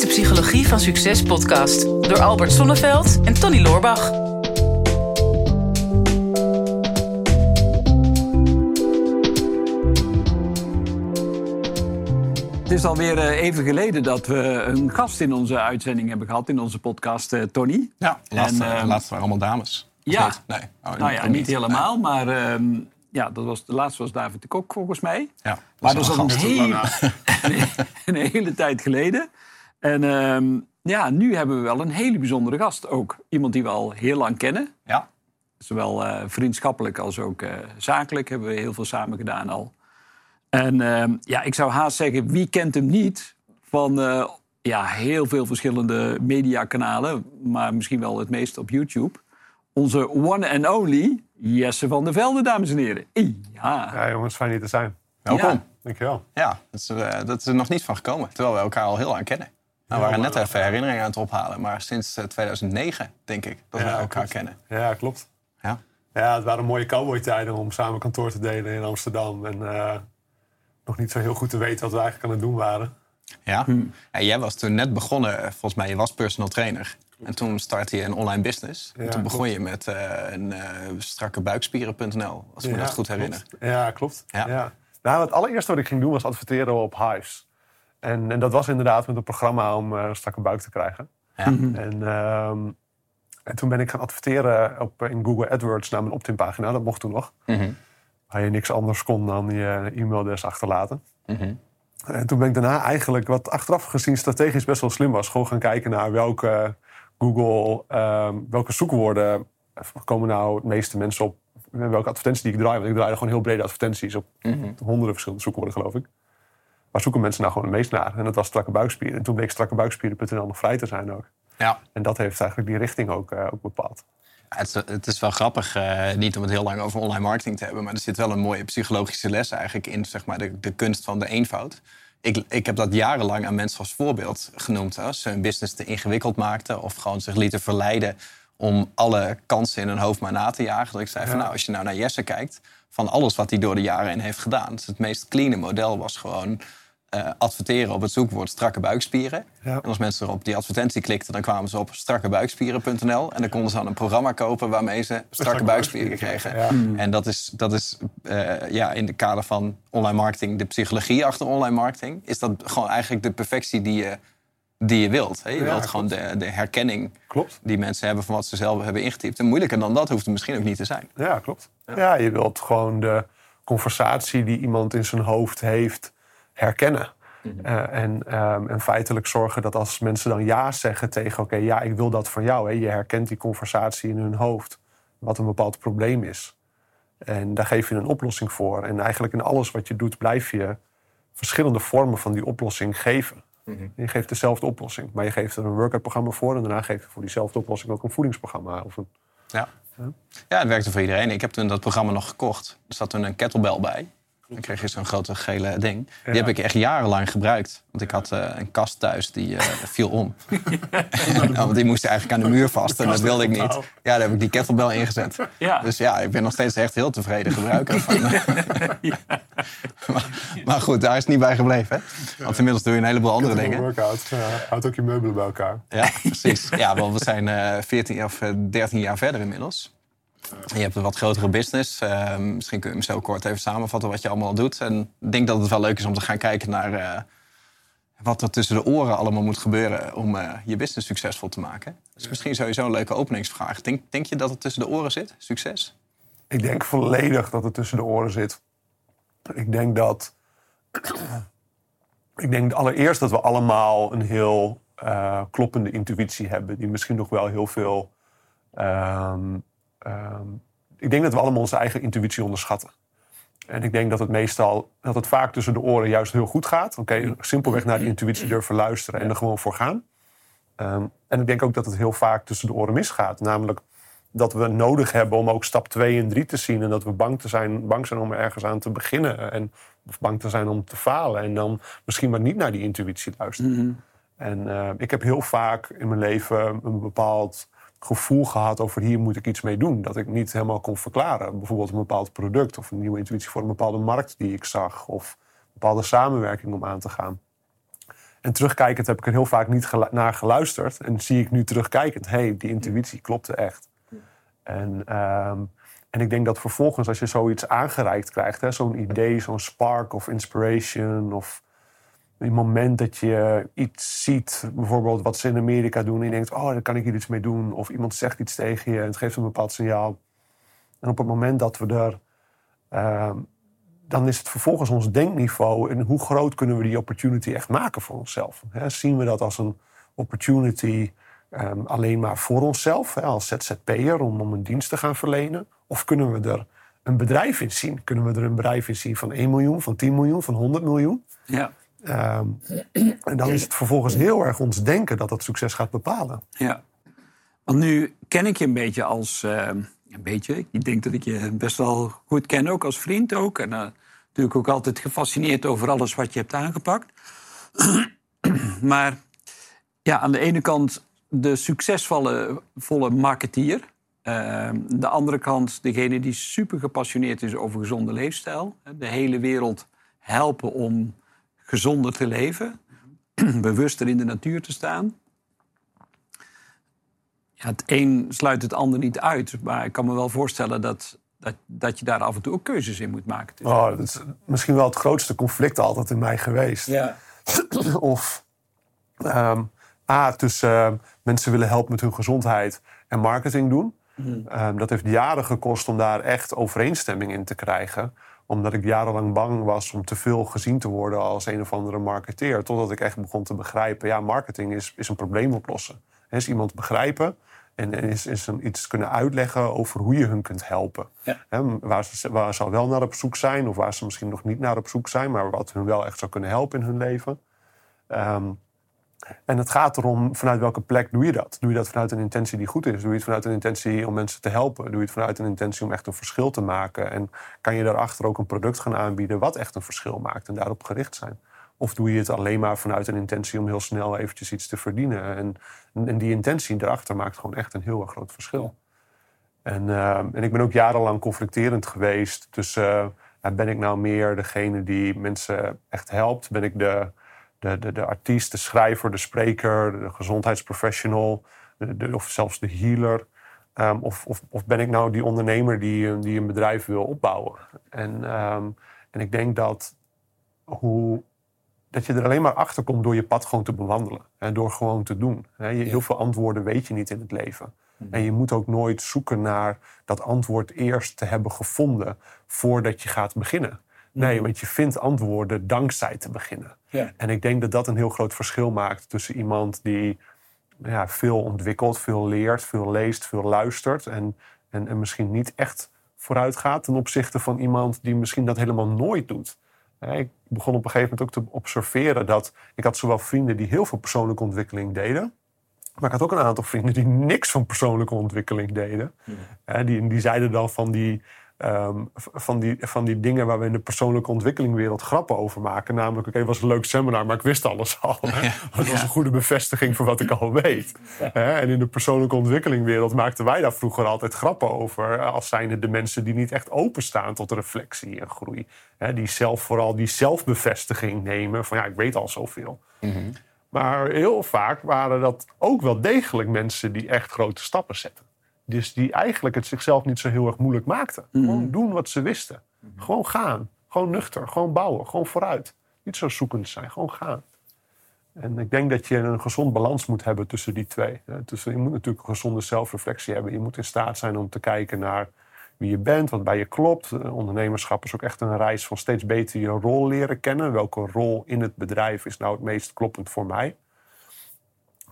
is de Psychologie van Succes podcast door Albert Sonneveld en Tony Loorbach. Het is alweer eh, even geleden dat we een gast in onze uitzending hebben gehad, in onze podcast, eh, Tony. Ja, laatste, En, ehm, laatste waren allemaal dames. Of ja. niet? Nee. Oh, Nou ja, niet helemaal, maar ehm, ja, dat was, de laatste was David de Kok volgens mij. Ja, Maar dat dat is is wel al een een, gast. hele, een hele tijd geleden. En ehm, ja, nu hebben we wel een hele bijzondere gast ook. Iemand die we al heel lang kennen. Ja, Zowel eh, vriendschappelijk als ook eh, zakelijk hebben we heel veel samen gedaan al. En ehm, ja, ik zou haast zeggen, wie kent hem niet van eh, ja, heel veel verschillende mediakanalen, maar misschien wel het meest op YouTube. Onze one and only Jesse van der Velde, dames en heren. Ja, Ja, jongens, fijn hier te zijn. welkom. Ja. Ja, Dankjewel. dat, is, dat is er nog niet van gekomen. Terwijl we elkaar al heel lang kennen. Nou, we waren net even herinneringen aan het ophalen. Maar sinds eh, 2009, denk ik, dat we elkaar klopt. kennen. Ja, klopt. Ja. Ja, het waren mooie cowboytijden om samen kantoor te delen in Amsterdam. En eh, nog niet zo heel goed te weten wat we eigenlijk aan het doen waren. Ja. En jij was toen net begonnen, eh, volgens mij, je was personal trainer. En toen startte je een online business. en toen begon klopt. je met eh, een eh strakke buikspieren.nl, als ik me dat goed herinner. klopt. Ja, klopt. Ja. Ja. Nou, het allereerste wat ik ging doen was adverteren op Hives. En, en dat was inderdaad met een programma om eh, een strakke buik te krijgen. Ja. En, ehm, en toen ben ik gaan adverteren op, in Google AdWords naar mijn opt-in pagina. Dat mocht toen nog. Mhm. Waar je niks anders kon dan je e-mailadres achterlaten. Mhm. En toen ben ik daarna eigenlijk, wat achteraf gezien strategisch best wel slim was, gewoon gaan kijken naar welke Google, ehm, welke zoekwoorden komen nou het meeste mensen op, welke advertenties die ik draai. Want ik draaide gewoon heel brede advertenties op Mhm. honderden verschillende zoekwoorden, geloof ik. Waar zoeken mensen nou gewoon het meest naar? En dat was strakke buikspieren. En toen bleek strakkebuikspieren.nl nog vrij te zijn ook. Ja. En dat heeft eigenlijk die richting ook, eh, ook bepaald. Ja, Het is, het is wel grappig, eh, niet om het heel lang over online marketing te hebben, maar er zit wel een mooie psychologische les eigenlijk in, zeg maar, de, de kunst van de eenvoud. Ik, ik heb dat jarenlang aan mensen als voorbeeld genoemd. Als ze hun business te ingewikkeld maakten of gewoon zich lieten verleiden om alle kansen in hun hoofd maar na te jagen. Dat ik zei van nou, als je nou naar Jesse kijkt, van alles wat hij door de jaren heen heeft gedaan. Dus het meest clean model was gewoon eh, adverteren op het zoekwoord strakke buikspieren. Ja. En als mensen op die advertentie klikten, dan kwamen ze op strakkebuikspieren.nl. En dan konden ze dan een programma kopen waarmee ze strakke buikspieren kregen. Ja. En dat is, dat is eh, ja, in de kader van online marketing, de psychologie achter online marketing, is dat gewoon eigenlijk de perfectie die je, die je wilt. Hè? Je Ja, wilt gewoon de, de herkenning Klopt. die mensen hebben van wat ze zelf hebben ingetypt. En moeilijker dan dat hoeft het misschien ook niet te zijn. Ja, klopt. Ja. je wilt gewoon de conversatie die iemand in zijn hoofd heeft herkennen. Eh, en, ehm, en feitelijk zorgen dat als mensen dan ja zeggen tegen... oké, ja, ik wil dat van jou. Hè, je herkent die conversatie in hun hoofd. Wat een bepaald probleem is. En daar geef je een oplossing voor. En eigenlijk in alles wat je doet blijf je verschillende vormen van die oplossing geven. Je geeft dezelfde oplossing. Maar je geeft er een workout-programma voor... en daarna geef je voor diezelfde oplossing ook een voedingsprogramma. Of een, Ja. ja, het werkte voor iedereen. Ik heb toen dat programma nog gekocht. Er zat toen een kettlebell bij. Dan kreeg je zo'n grote gele ding. Die heb ik echt jarenlang gebruikt. Want ik had eh, een kast thuis die eh, viel om. Want die moest eigenlijk aan de muur vast. En dat wilde ik niet. Ja, daar heb ik die kettlebell ingezet. Dus ja, ik ben nog steeds echt heel tevreden gebruiker van. maar, maar goed, daar is het niet bij gebleven. Hè? Want inmiddels doe je een heleboel andere dingen. workout. Houd ook je meubelen bij elkaar. Ja, precies. Ja, want we zijn eh 14 of eh, 13 jaar verder inmiddels. Je hebt een wat grotere business. Eh, misschien kun je zo kort even samenvatten wat je allemaal doet. En ik denk dat het wel leuk is om te gaan kijken naar eh, wat er tussen de oren allemaal moet gebeuren om eh, je business succesvol te maken. Dat is misschien sowieso een leuke openingsvraag. Denk, denk je dat het tussen de oren zit, succes? Ik denk volledig dat het tussen de oren zit. Ik denk dat. Ik denk allereerst dat we allemaal een heel eh, kloppende intuïtie hebben. Die misschien nog wel heel veel. ehm, ehm, ik denk dat we allemaal onze eigen intuïtie onderschatten. En ik denk dat het meestal, dat het vaak tussen de oren juist heel goed gaat. Oké, simpelweg naar die intuïtie durven luisteren en er gewoon voor gaan. Ehm, en ik denk ook dat het heel vaak tussen de oren misgaat. Namelijk dat we nodig hebben om ook stap 2 en 3 te zien. En dat we bang, te zijn, bang zijn om ergens aan te beginnen. En, of bang te zijn om te falen. En dan misschien maar niet naar die intuïtie luisteren. En eh, ik heb heel vaak in mijn leven een bepaald gevoel gehad over hier moet ik iets mee doen. Dat ik niet helemaal kon verklaren. Bijvoorbeeld een bepaald product of een nieuwe intuïtie voor een bepaalde markt die ik zag. Of een bepaalde samenwerking om aan te gaan. En terugkijkend heb ik er heel vaak niet naar geluisterd. En zie ik nu terugkijkend, hé, hey, die intuïtie klopte echt. En, ehm, en ik denk dat vervolgens als je zoiets aangereikt krijgt... zo'n idee, zo'n spark of inspiration... of een moment dat je iets ziet, bijvoorbeeld wat ze in Amerika doen... en je denkt, oh, daar kan ik hier iets mee doen. Of iemand zegt iets tegen je en het geeft een bepaald signaal. En op het moment dat we er... ehm, dan is het vervolgens ons denkniveau... en hoe groot kunnen we die opportunity echt maken voor onszelf. Zien we dat als een opportunity ehm, alleen maar voor onszelf... Als ZZP'er om, om een dienst te gaan verlenen? Of kunnen we er een bedrijf in zien? Kunnen we er een bedrijf in zien van 1 miljoen, van 10 miljoen, van 100 miljoen? Ja, Ehm, en dan is het vervolgens heel erg ons denken dat dat succes gaat bepalen. ja. Want nu ken ik je een beetje als... eh, een beetje, ik denk dat ik je best wel goed ken, ook als vriend ook. En eh, natuurlijk ook altijd gefascineerd over alles wat je hebt aangepakt. maar ja, aan de ene kant de succesvolle volle marketeer. Uh, de andere kant degene die super gepassioneerd is over gezonde leefstijl. De hele wereld helpen om gezonder te leven. Bewuster in de natuur te staan. Ja, het een sluit het ander niet uit. Maar ik kan me wel voorstellen dat, dat, dat je daar af en toe ook keuzes in moet maken. Dus- Oh, dat is misschien wel het grootste conflict altijd in mij geweest. ja. of ehm, A, tussen ehm, mensen willen helpen met hun gezondheid en marketing doen. Ehm, dat heeft jaren gekost om daar echt overeenstemming in te krijgen. Omdat ik jarenlang bang was om te veel gezien te worden als een of andere marketeer. Totdat ik echt begon te begrijpen, ja, marketing is, is een probleem oplossen. Is iemand begrijpen en, en is, is een, iets kunnen uitleggen over hoe je hun kunt helpen. Ja. Waar, ze, waar ze al wel naar op zoek zijn, of waar ze misschien nog niet naar op zoek zijn, maar wat hun wel echt zou kunnen helpen in hun leven. Ehm, en het gaat erom vanuit welke plek doe je dat. Doe je dat vanuit een intentie die goed is? Doe je het vanuit een intentie om mensen te helpen? Doe je het vanuit een intentie om echt een verschil te maken? En kan je daarachter ook een product gaan aanbieden wat echt een verschil maakt en daarop gericht zijn? Of doe je het alleen maar vanuit een intentie om heel snel eventjes iets te verdienen? En, en die intentie daarachter maakt gewoon echt een heel erg groot verschil. En, eh, en ik ben ook jarenlang conflicterend geweest tussen... eh, ben ik nou meer degene die mensen echt helpt? Ben ik de, de, de, de artiest, de schrijver, de spreker, de gezondheidsprofessional... de- de- of zelfs de healer? Ehm, of, of, of ben ik nou die ondernemer die, een- die een bedrijf wil opbouwen? En, ehm, en ik denk dat hoe dat je er alleen maar achter komt door je pad gewoon te bewandelen. En door gewoon te doen. Hè, je- Heel veel antwoorden weet je niet in het leven. En je moet ook nooit zoeken naar dat antwoord eerst te hebben gevonden voordat je gaat beginnen. Nee, want je vindt antwoorden dankzij te beginnen. Ja. En ik denk dat dat een heel groot verschil maakt tussen iemand die ja, veel ontwikkelt, veel leert, veel leest, veel luistert. En, en, en misschien niet echt vooruit gaat ten opzichte van iemand die misschien dat helemaal nooit doet. Ik begon op een gegeven moment ook te observeren dat ik had zowel vrienden die heel veel persoonlijke ontwikkeling deden. Maar ik had ook een aantal vrienden die niks van persoonlijke ontwikkeling deden. Die, die zeiden dan van die, ehm, van, die, van die dingen waar we in de persoonlijke ontwikkelingwereld grappen over maken. Namelijk, oké, het was een leuk seminar, maar ik wist alles al. Het was een goede bevestiging voor wat ik al weet. En in de persoonlijke ontwikkelingwereld maakten wij daar vroeger altijd grappen over. eh, Als zijnde de mensen die niet echt openstaan tot reflectie en groei. Die zelf vooral die zelfbevestiging nemen van ja, ik weet al zoveel. Maar heel vaak waren dat ook wel degelijk mensen die echt grote stappen zetten. Dus die eigenlijk het zichzelf niet zo heel erg moeilijk maakten. Gewoon doen wat ze wisten. Gewoon gaan. Gewoon nuchter. Gewoon bouwen. Gewoon vooruit. Niet zo zoekend zijn. Gewoon gaan. En ik denk dat je een gezond balans moet hebben tussen die twee. Tussen, je moet natuurlijk een gezonde zelfreflectie hebben. Je moet in staat zijn om te kijken naar wie je bent, wat bij je klopt. Eh, Ondernemerschap is ook echt een reis van steeds beter je rol leren kennen. Welke rol in het bedrijf is nou het meest kloppend voor mij?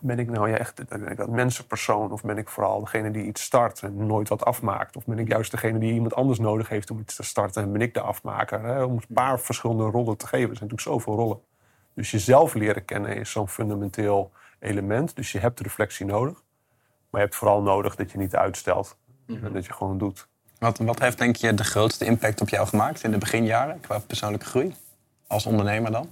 Ben ik nou ja, echt ben ik dat mensenpersoon of ben ik vooral degene die iets start en nooit wat afmaakt? Of ben ik juist degene die iemand anders nodig heeft om iets te starten en ben ik de afmaker? Hè? Om een paar verschillende rollen te geven. Er zijn natuurlijk zoveel rollen. Dus jezelf leren kennen is zo'n fundamenteel element. Dus je hebt reflectie nodig. Maar je hebt vooral nodig dat je niet uitstelt. En dat je gewoon doet. Wat, wat heeft denk je de grootste impact op jou gemaakt in de beginjaren qua persoonlijke groei? Als ondernemer dan?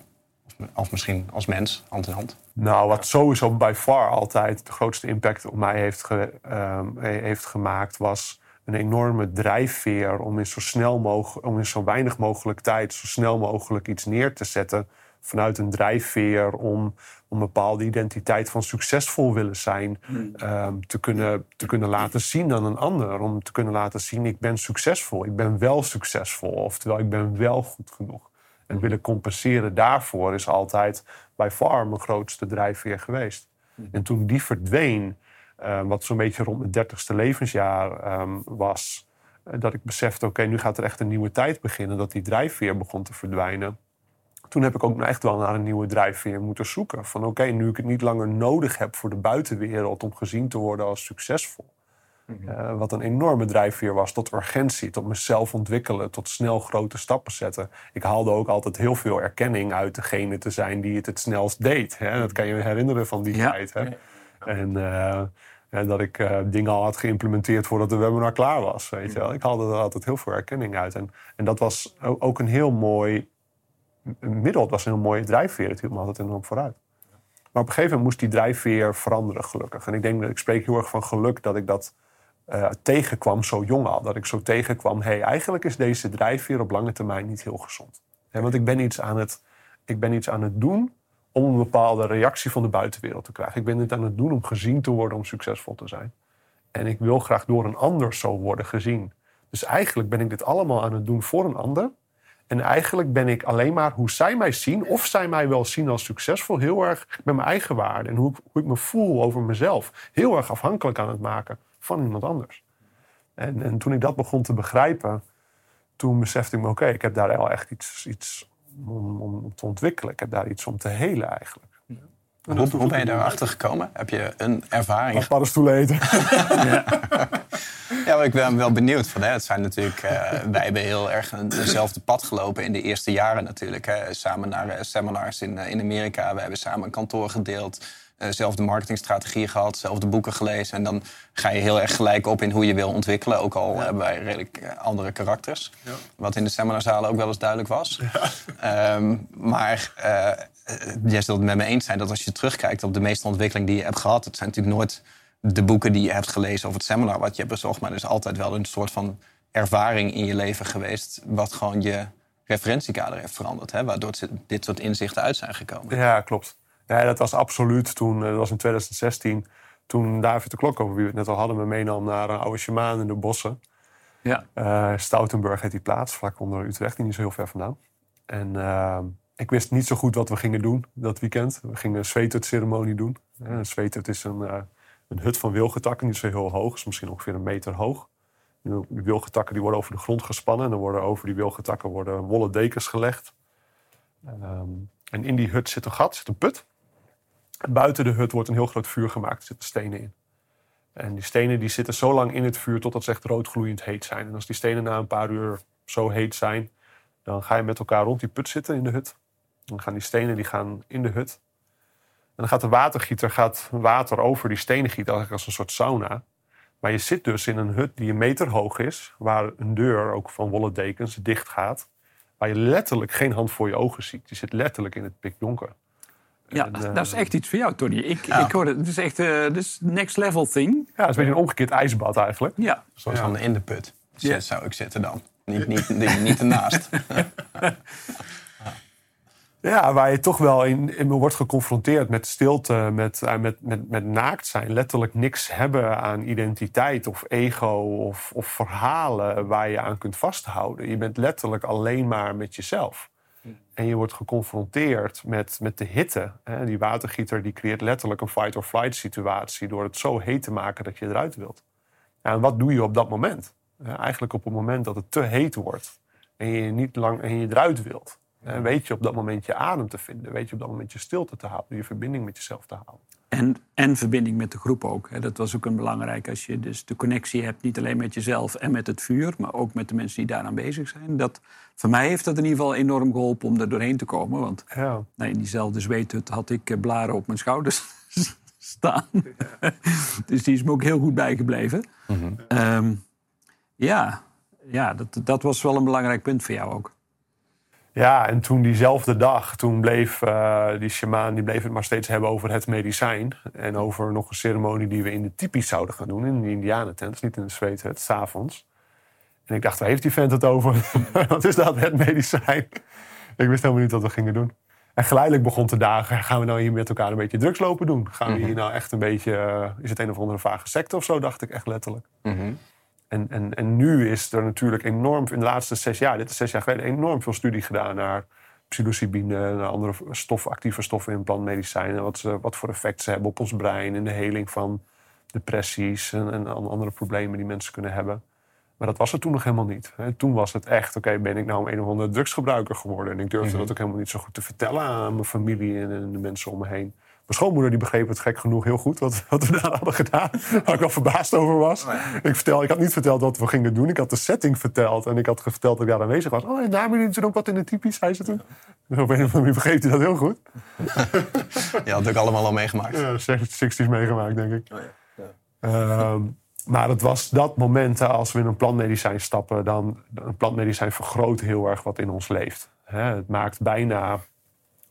Of, misschien als mens, hand in hand? Nou, wat sowieso by far altijd de grootste impact op mij heeft, ge- ehm, he- heeft gemaakt, was een enorme drijfveer om in zo snel mogelijk, om in zo weinig mogelijk tijd, zo snel mogelijk iets neer te zetten vanuit een drijfveer om, om een bepaalde identiteit van succesvol willen zijn ehm, te, kunnen, te kunnen laten zien aan een ander. Om te kunnen laten zien, ik ben succesvol, ik ben wel succesvol. Oftewel, ik ben wel goed genoeg. En willen compenseren daarvoor is altijd bij far mijn grootste drijfveer geweest. En toen die verdween, eh, wat zo'n beetje rond mijn dertigste levensjaar ehm, was, eh, dat ik besefte, oké, nu gaat er echt een nieuwe tijd beginnen, dat die drijfveer begon te verdwijnen. Toen heb ik ook echt wel naar een nieuwe drijfveer moeten zoeken. Van oké, nu ik het niet langer nodig heb voor de buitenwereld om gezien te worden als succesvol. Uh, wat een enorme drijfveer was tot urgentie, tot mezelf ontwikkelen, tot snel grote stappen zetten. Ik haalde ook altijd heel veel erkenning uit degene te zijn die het het snelst deed. Hè? Dat kan je herinneren van die tijd. Hè? En uh, dat ik uh, dingen al had geïmplementeerd voordat de webinar klaar was. Weet je wel? Ik haalde er altijd heel veel erkenning uit. En, en dat was ook een heel mooi middel. Het was een heel mooie drijfveer. Het hield me altijd enorm vooruit. Maar op een gegeven moment moest die drijfveer veranderen, gelukkig. En ik denk dat ik spreek heel erg van geluk dat ik dat uh, tegenkwam zo jong al. Dat ik zo tegenkwam, hey, eigenlijk is deze drijfveer op lange termijn niet heel gezond. Want ik ben, iets aan het, ik ben iets aan het doen om een bepaalde reactie van de buitenwereld te krijgen. Ik ben het aan het doen om gezien te worden, om succesvol te zijn. En ik wil graag door een ander zo worden gezien. Dus eigenlijk ben ik dit allemaal aan het doen voor een ander. En eigenlijk ben ik alleen maar hoe zij mij zien, of zij mij wel zien als succesvol, heel erg met mijn eigen waarde en hoe, hoe ik me voel over mezelf, heel erg afhankelijk aan het maken van iemand anders. En, en toen ik dat begon te begrijpen, toen besefte ik me: oké, ik heb daar al echt iets, iets om, om, te ontwikkelen. Ik heb daar iets om te helen eigenlijk. Hoe, hoe ben je daarachter gekomen? Heb je een ervaring? Als paddenstoelen eten. ja. ja, maar ik ben wel benieuwd. Van, hè. Het zijn natuurlijk, uh, wij hebben heel erg een, eenzelfde pad gelopen in de eerste jaren natuurlijk. Hè. Samen naar uh, seminars in, uh, in Amerika. We hebben samen een kantoor gedeeld. Zelfde marketingstrategie gehad, zelfde boeken gelezen. En dan ga je heel erg gelijk op in hoe je wil ontwikkelen. Ook al hebben wij redelijk andere karakters. Ja. Wat in de seminarzalen ook wel eens duidelijk was. Ja. Um, maar jij zult het met me eens zijn dat als je terugkijkt op de meeste ontwikkeling die je hebt gehad, het zijn natuurlijk nooit de boeken die je hebt gelezen of het seminar wat je hebt bezocht, maar er is altijd wel een soort van ervaring in je leven geweest, wat gewoon je referentiekader heeft veranderd, hè? waardoor dit soort inzichten uit zijn gekomen. Ja, klopt. Ja, dat was absoluut toen, dat was in 2016, toen David de Klok, over wie we het net al hadden, me meenam naar een oude shamaan in de bossen. Ja. Uh, Stoutenburg heet die plaats, vlak onder Utrecht, niet zo heel ver vandaan. En uh, ik wist niet zo goed wat we gingen doen dat weekend. We gingen een zweetut-ceremonie doen. Een zweetut is een, een hut van wilgetakken, niet zo heel hoog, is misschien ongeveer een meter hoog. Die wilgetakken die worden over de grond gespannen en dan worden over die wilgetakken worden wollen dekens gelegd. Um, en in die hut zit een gat, zit een put. En buiten de hut wordt een heel groot vuur gemaakt, er zitten stenen in. En die stenen die zitten zo lang in het vuur totdat ze echt roodgloeiend heet zijn. En als die stenen na een paar uur zo heet zijn, dan ga je met elkaar rond die put zitten in de hut. Dan gaan die stenen die gaan in de hut. En dan gaat de watergieter gaat water over die stenen gieten, eigenlijk als een soort sauna. Maar je zit dus in een hut die een meter hoog is, waar een deur ook van wollen dekens dicht gaat. Waar je letterlijk geen hand voor je ogen ziet. Je zit letterlijk in het pikdonker. Ja, en, uh, dat is echt iets voor jou, Tony. Ik, ja. ik hoor het. Het is echt uh, this next level thing. Ja, het is een beetje een omgekeerd ijsbad eigenlijk. Ja. Zoals van in de put. Ja. zou ik zitten dan. Niet, niet, niet, niet ernaast. Ja, waar je toch wel in, in wordt geconfronteerd met stilte, met, met, met, met naakt zijn. Letterlijk niks hebben aan identiteit of ego of, of verhalen waar je aan kunt vasthouden. Je bent letterlijk alleen maar met jezelf. En je wordt geconfronteerd met, met de hitte. Die watergieter die creëert letterlijk een fight-or-flight situatie... door het zo heet te maken dat je eruit wilt. En wat doe je op dat moment? Eigenlijk op het moment dat het te heet wordt... en je, niet lang, en je eruit wilt... En weet je op dat moment je adem te vinden. Weet je op dat moment je stilte te houden. Je verbinding met jezelf te houden. En, en verbinding met de groep ook. Dat was ook een belangrijk als je dus de connectie hebt. Niet alleen met jezelf en met het vuur. Maar ook met de mensen die daaraan bezig zijn. Dat, voor mij heeft dat in ieder geval enorm geholpen om er doorheen te komen. Want ja. nou, in diezelfde zweethut had ik eh, blaren op mijn schouders staan. dus die is me ook heel goed bijgebleven. Mm -hmm. um, ja, ja dat, dat was wel een belangrijk punt voor jou ook. Ja, en toen diezelfde dag, toen bleef uh, die shamaan die bleef het maar steeds hebben over het medicijn. En over nog een ceremonie die we in de typisch zouden gaan doen, in de indianentent, niet in de zweethut, s'avonds. En ik dacht, waar heeft die vent het over? wat is dat, het medicijn? ik wist helemaal niet wat we gingen doen. En geleidelijk begon te dagen, gaan we nou hier met elkaar een beetje drugs lopen doen? Gaan we hier nou echt een beetje, eh, is het een of andere vage secte of zo, dacht ik echt letterlijk. Mhm. En, en, en nu is er natuurlijk enorm, in de laatste zes jaar, dit is zes jaar geleden, enorm veel studie gedaan naar psilocybine, naar andere stoffen, actieve stoffen in plantmedicijnen, wat, ze, wat voor effect ze hebben op ons brein en de heling van depressies en, en andere problemen die mensen kunnen hebben. Maar dat was het toen nog helemaal niet. Toen was het echt, oké, ben ik nou een of andere drugsgebruiker geworden? En ik durfde Mhm. dat ook helemaal niet zo goed te vertellen aan mijn familie en de mensen om me heen. Mijn schoonmoeder die begreep het gek genoeg heel goed wat, wat we daar hadden gedaan. Waar ik wel verbaasd over was. ik, vertel, ik had niet verteld wat we gingen doen. Ik had de setting verteld. En ik had verteld dat ik daar aanwezig was. Oh, en daar jullie toen ook wat in de typisch, zei ze toen. Dus op een of andere manier begreep hij dat heel goed. Je had het ook allemaal al meegemaakt. Ja, 60's meegemaakt, denk ik. Ehm, maar het was dat moment als we in een plantmedicijn stappen, dan een plantmedicijn vergroot heel erg wat in ons leeft. Het maakt bijna,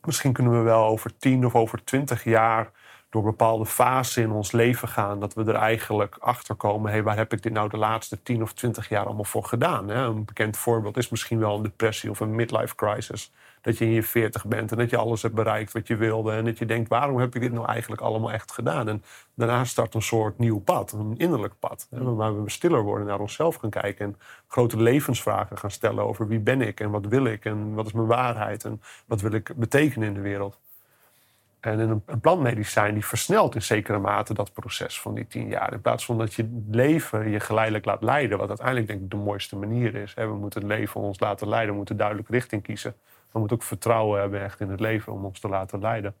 misschien kunnen we wel over 10 of over 20 jaar door bepaalde fasen in ons leven gaan, dat we er eigenlijk achter komen, hey, waar heb ik dit nou de laatste 10 of 20 jaar allemaal voor gedaan? Hè? Een bekend voorbeeld is misschien wel een depressie of een midlife crisis. Dat je in je 40 bent en dat je alles hebt bereikt wat je wilde. En dat je denkt, waarom heb ik dit nou eigenlijk allemaal echt gedaan? En daarna start een soort nieuw pad, een innerlijk pad. Hè, waar we stiller worden, naar onszelf gaan kijken. En grote levensvragen gaan stellen over wie ben ik en wat wil ik en wat is mijn waarheid en wat wil ik betekenen in de wereld. En een, een plantmedicijn die versnelt in zekere mate dat proces van die tien jaar. In plaats van dat je het leven je geleidelijk laat leiden. Wat uiteindelijk denk ik de mooiste manier is. Hè. We moeten het leven ons laten leiden. We moeten duidelijk richting kiezen. We moeten ook vertrouwen hebben echt in het leven om ons te laten leiden.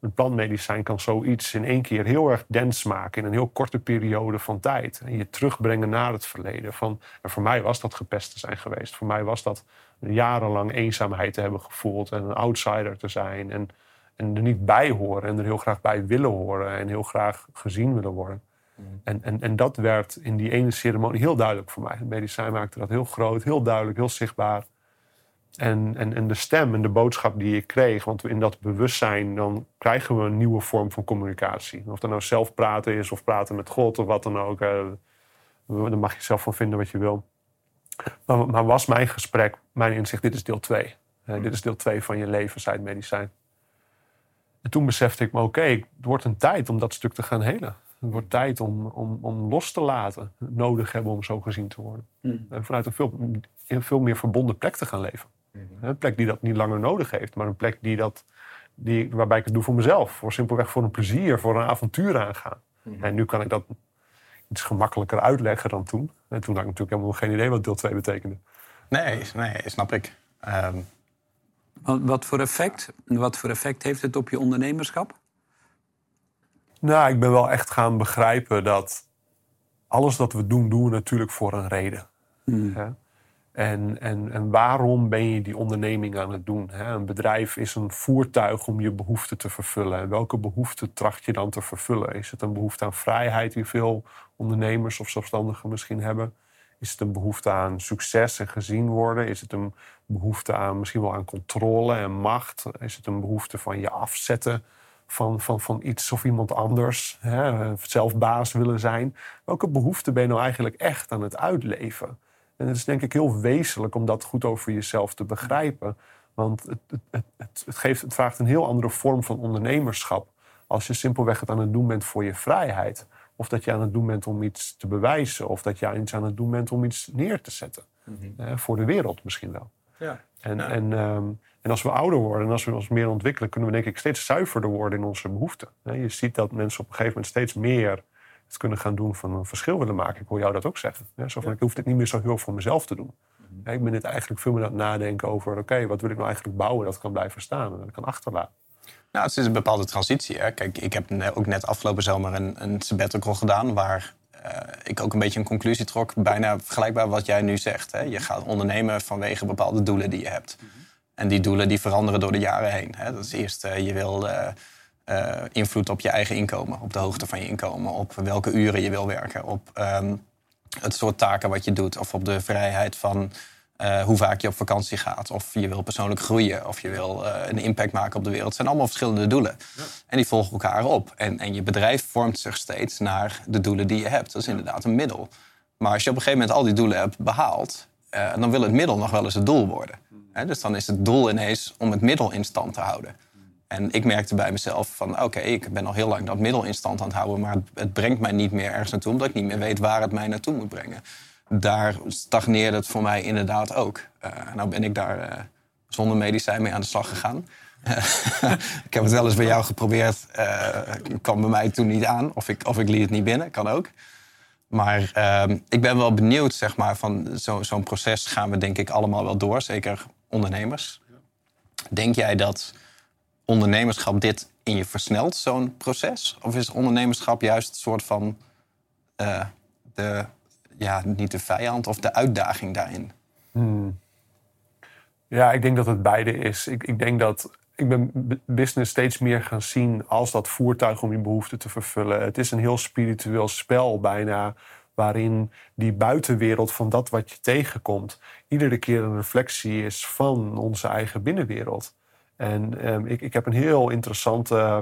Een plantmedicijn kan zoiets in één keer heel erg dens maken. In een heel korte periode van tijd. En je terugbrengen naar het verleden. Van, en voor mij was dat gepest te zijn geweest. Voor mij was dat jarenlang eenzaamheid te hebben gevoeld. En een outsider te zijn. En en er niet bij horen en er heel graag bij willen horen en heel graag gezien willen worden. En, en, en dat werd in die ene ceremonie heel duidelijk voor mij. Het medicijn maakte dat heel groot, heel duidelijk, heel zichtbaar. En, en, en de stem en de boodschap die ik kreeg, want in dat bewustzijn dan krijgen we een nieuwe vorm van communicatie. Of dat nou zelf praten is of praten met God of wat dan ook. eh, daar mag je zelf van vinden wat je wil. Maar, maar was mijn gesprek, mijn inzicht, dit is deel 2. dit is deel 2 van je leven, zei het medicijn. En toen besefte ik me, oké, het wordt een tijd om dat stuk te gaan helen. Het wordt tijd om, om, om los te laten. Nodig hebben om zo gezien te worden. En vanuit een veel, een veel meer verbonden plek te gaan leven. Een plek die dat niet langer nodig heeft. Maar een plek die dat, die, waarbij ik het doe voor mezelf. Voor simpelweg voor een plezier, voor een avontuur aangaan. En nu kan ik dat iets gemakkelijker uitleggen dan toen. En toen had ik natuurlijk helemaal geen idee wat deel 2 betekende. Nee, nee, snap ik. Ehm, Wat, wat, voor effect, wat voor effect heeft het op je ondernemerschap? Nou, ik ben wel echt gaan begrijpen dat alles wat we doen, doen we natuurlijk voor een reden. Hè? En, en, en waarom ben je die onderneming aan het doen? Hè? Een bedrijf is een voertuig om je behoeften te vervullen. En welke behoeften tracht je dan te vervullen? Is het een behoefte aan vrijheid die veel ondernemers of zelfstandigen misschien hebben? Is het een behoefte aan succes en gezien worden? Is het een behoefte aan misschien wel aan controle en macht? Is het een behoefte van je afzetten van, van, van iets of iemand anders? Hè? Zelf baas willen zijn? Welke behoefte ben je nou eigenlijk echt aan het uitleven? En het is denk ik heel wezenlijk om dat goed over jezelf te begrijpen. Want het, het, het, het, geeft, het vraagt een heel andere vorm van ondernemerschap. Als je simpelweg het aan het doen bent voor je vrijheid. Of dat je aan het doen bent om iets te bewijzen. Of dat je iets aan het doen bent om iets neer te zetten. Eh, voor de wereld misschien wel. Ja. En, en, ehm, en als we ouder worden en als we ons meer ontwikkelen... kunnen we denk ik steeds zuiverder worden in onze behoeften. Eh, je ziet dat mensen op een gegeven moment steeds meer kunnen gaan doen van een verschil willen maken. Ik hoor jou dat ook zeggen. Hè? Zo van, Ik hoef dit niet meer zo heel voor mezelf te doen. Ja, Ik ben dit eigenlijk veel meer aan het nadenken over... oké, wat wil ik nou eigenlijk bouwen dat kan blijven staan en dat kan achterlaten. Nou, het is een bepaalde transitie. Hè. Kijk, ik heb ook net afgelopen zomer een, een sabbatical gedaan... waar eh, ik ook een beetje een conclusie trok. Bijna vergelijkbaar wat jij nu zegt. Hè. Je gaat ondernemen vanwege bepaalde doelen die je hebt. En die doelen die veranderen door de jaren heen. Hè. Dat is eerst, eh, je wil eh, eh, invloed op je eigen inkomen. Op de hoogte van je inkomen. Op welke uren je wil werken. Op ehm, het soort taken wat je doet. Of op de vrijheid van eh, hoe vaak je op vakantie gaat. Of je wil persoonlijk groeien. Of je wil eh, een impact maken op de wereld. Het zijn allemaal verschillende doelen. En die volgen elkaar op. En, en je bedrijf vormt zich steeds naar de doelen die je hebt. Dat is inderdaad een middel. Maar als je op een gegeven moment al die doelen hebt behaald... eh, dan wil het middel nog wel eens het doel worden. dus dan is het doel ineens om het middel in stand te houden. En ik merkte bij mezelf van oké, ik ben al heel lang dat middel in stand aan het houden, maar het, brengt mij niet meer ergens naartoe, omdat ik niet meer weet waar het mij naartoe moet brengen. Daar stagneerde het voor mij inderdaad ook. Uh, nou ben ik daar uh, zonder medicijn mee aan de slag gegaan. ik heb het wel eens bij jou geprobeerd. Uh, kwam bij mij toen niet aan. Of ik, of ik liet het niet binnen, kan ook. Maar uh, ik ben wel benieuwd, zeg maar, van zo'n proces gaan we denk ik allemaal wel door. Zeker ondernemers. Denk jij dat ondernemerschap dit in je versnelt, zo'n proces? Of is ondernemerschap juist een soort van uh, de, ja, niet de vijand of de uitdaging daarin? Hmm. Ja, ik denk dat het beide is. Ik, ik denk dat ik ben business steeds meer gaan zien als dat voertuig om je behoeften te vervullen. Het is een heel spiritueel spel bijna, waarin die buitenwereld van dat wat je tegenkomt, iedere keer een reflectie is van onze eigen binnenwereld. En ehm, ik, ik heb een heel interessant uh,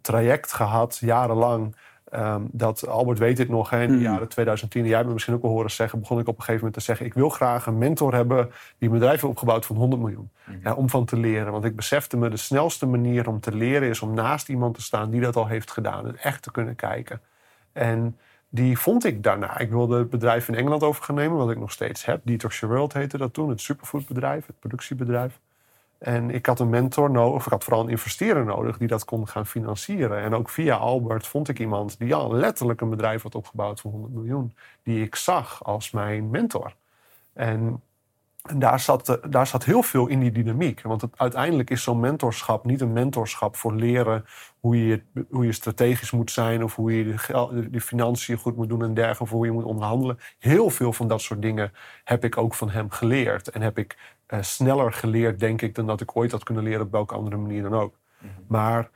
traject gehad, jarenlang, Um, dat Albert weet dit nog, hè, in de hmm. jaren 2010, jij hebt me misschien ook wel horen zeggen, begon ik op een gegeven moment te zeggen: Ik wil graag een mentor hebben die een bedrijf heeft opgebouwd van 100 miljoen. Hmm. Ja, om van te leren. Want ik besefte me, de snelste manier om te leren is om naast iemand te staan die dat al heeft gedaan en echt te kunnen kijken. En die vond ik daarna. Ik wilde het bedrijf in Engeland over gaan nemen, wat ik nog steeds heb. Detox Your World heette dat toen, het superfoodbedrijf, het productiebedrijf. En ik had een mentor nodig, ik had vooral een investeerder nodig die dat kon gaan financieren. En ook via Albert vond ik iemand die al letterlijk een bedrijf had opgebouwd van 100 miljoen, die ik zag als mijn mentor. En, en daar, zat, daar zat heel veel in die dynamiek. Want het, uiteindelijk is zo'n mentorschap niet een mentorschap voor leren hoe je, hoe je strategisch moet zijn, of hoe je de, de financiën goed moet doen en dergelijke, of hoe je moet onderhandelen. Heel veel van dat soort dingen heb ik ook van hem geleerd. En heb ik uh, sneller geleerd, denk ik, dan dat ik ooit had kunnen leren op welke andere manier dan ook. Mhm. Maar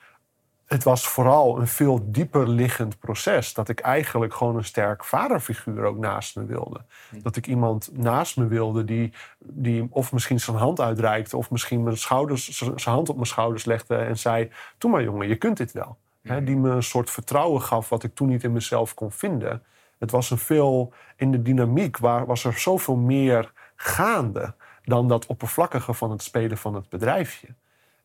het was vooral een veel dieper liggend proces. Dat ik eigenlijk gewoon een sterk vaderfiguur ook naast me wilde. Mhm. Dat ik iemand naast me wilde die, die of misschien zijn hand uitreikte... of misschien mijn schouders, zijn hand op mijn schouders legde en zei... Doe maar jongen, je kunt dit wel. Mhm. die me een soort vertrouwen gaf wat ik toen niet in mezelf kon vinden. Het was een veel... In de dynamiek waar, was er zoveel meer gaande dan dat oppervlakkige van het spelen van het bedrijfje.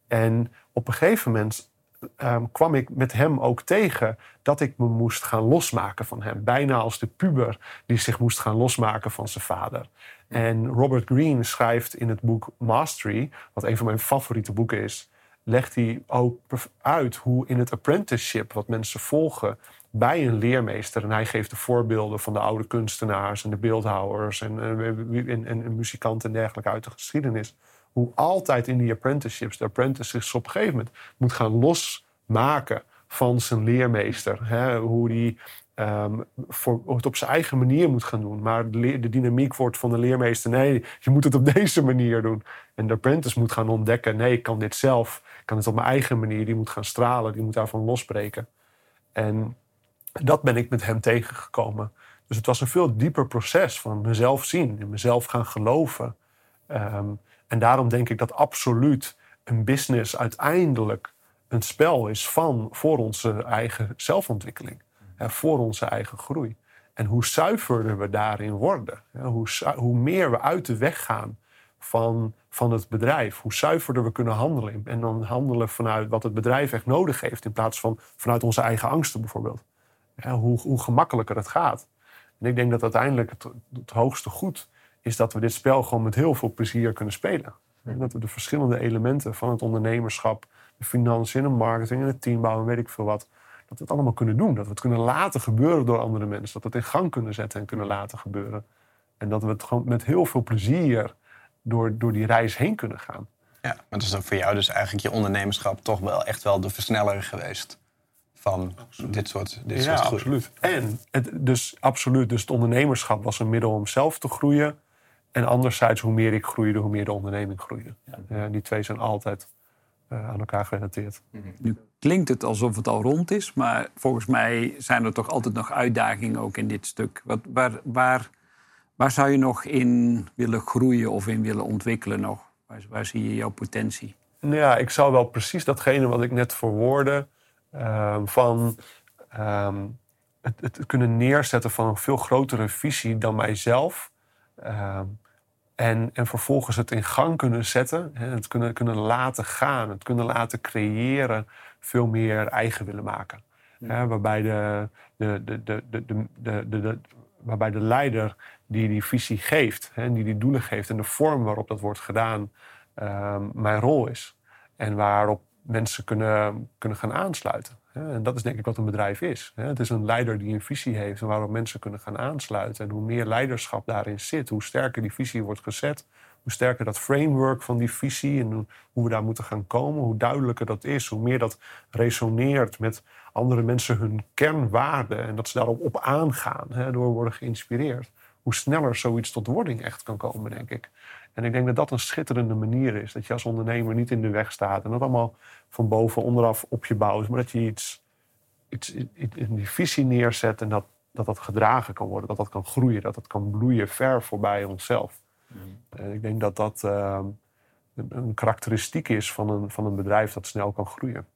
En op een gegeven moment ehm, kwam ik met hem ook tegen dat ik me moest gaan losmaken van hem. Bijna als de puber die zich moest gaan losmaken van zijn vader. En Robert Greene schrijft in het boek Mastery, wat een van mijn favoriete boeken is, legt hij ook uit hoe in het apprenticeship wat mensen volgen bij een leermeester. En hij geeft de voorbeelden van de oude kunstenaars en de beeldhouwers en, en, en muzikanten en dergelijke uit de geschiedenis. Hoe altijd in die apprenticeships de apprentice zich op een gegeven moment moet gaan losmaken van zijn leermeester. Hè? Hoe die um, voor, het op zijn eigen manier moet gaan doen. Maar de, de, dynamiek wordt van de leermeester: nee, je moet het op deze manier doen. En de apprentice moet gaan ontdekken: nee, ik kan dit zelf. Ik kan het op mijn eigen manier. Die moet gaan stralen, die moet daarvan losbreken. En dat ben ik met hem tegengekomen. Dus het was een veel dieper proces van mezelf zien, in mezelf gaan geloven. Ehm, en daarom denk ik dat absoluut een business uiteindelijk een spel is van voor onze eigen zelfontwikkeling, hè, voor onze eigen groei. En hoe zuiverder we daarin worden, hè, hoe, hoe meer we uit de weg gaan van, van het bedrijf, hoe zuiverder we kunnen handelen. En dan handelen vanuit wat het bedrijf echt nodig heeft, in plaats van vanuit onze eigen angsten bijvoorbeeld hoe, hoe gemakkelijker het gaat. En ik denk dat uiteindelijk het, het, hoogste goed is dat we dit spel gewoon met heel veel plezier kunnen spelen. En dat we de verschillende elementen van het ondernemerschap, de financiën, de marketing en het teambouw en weet ik veel wat, dat we het allemaal kunnen doen. Dat we het kunnen laten gebeuren door andere mensen. Dat we het in gang kunnen zetten en kunnen laten gebeuren. En dat we het gewoon met heel veel plezier door, door die reis heen kunnen gaan. Ja, maar dat is dan voor jou dus eigenlijk je ondernemerschap toch wel echt wel de versneller geweest van dit soort, dit ja, absoluut. En het, dus absoluut, dus het ondernemerschap was een middel om zelf te groeien. En anderzijds, hoe meer ik groeide, hoe meer de onderneming groeide. Ja. die twee zijn altijd uh, aan elkaar gerelateerd. Mhm. Nu klinkt het alsof het al rond is, maar volgens mij zijn er toch altijd nog uitdagingen ook in dit stuk. Wat, waar, waar, waar zou je nog in willen groeien of in willen ontwikkelen nog? Waar, waar zie je jouw potentie? Nou ja, ik zou wel precies datgene wat ik net verwoordde Ehm, van ehm, het, het, kunnen neerzetten van een veel grotere visie dan mijzelf. Ehm, En, en vervolgens het in gang kunnen zetten, hè, het kunnen, kunnen laten gaan, het kunnen laten creëren, veel meer eigen willen maken. Hè, waarbij, de, de, de, de, de, de, de, de, waarbij de leider die die visie geeft, hè, die die doelen geeft en de vorm waarop dat wordt gedaan, ehm, mijn rol is. En waarop mensen kunnen, kunnen gaan aansluiten. En dat is denk ik wat een bedrijf is. Het is een leider die een visie heeft en waarop mensen kunnen gaan aansluiten. En hoe meer leiderschap daarin zit, hoe sterker die visie wordt gezet, hoe sterker dat framework van die visie en hoe we daar moeten gaan komen, hoe duidelijker dat is, hoe meer dat resoneert met andere mensen hun kernwaarden en dat ze daarop op aangaan, door worden geïnspireerd, hoe sneller zoiets tot wording echt kan komen, denk ik. En ik denk dat dat een schitterende manier is. Dat je als ondernemer niet in de weg staat. En dat allemaal van boven onderaf op je bouwt. Maar dat je iets, iets, in die visie neerzet. En dat, dat dat gedragen kan worden. Dat dat kan groeien. Dat dat kan bloeien ver voorbij onszelf. Mm. En ik denk dat dat uh, een, karakteristiek is van een, van een bedrijf dat snel kan groeien.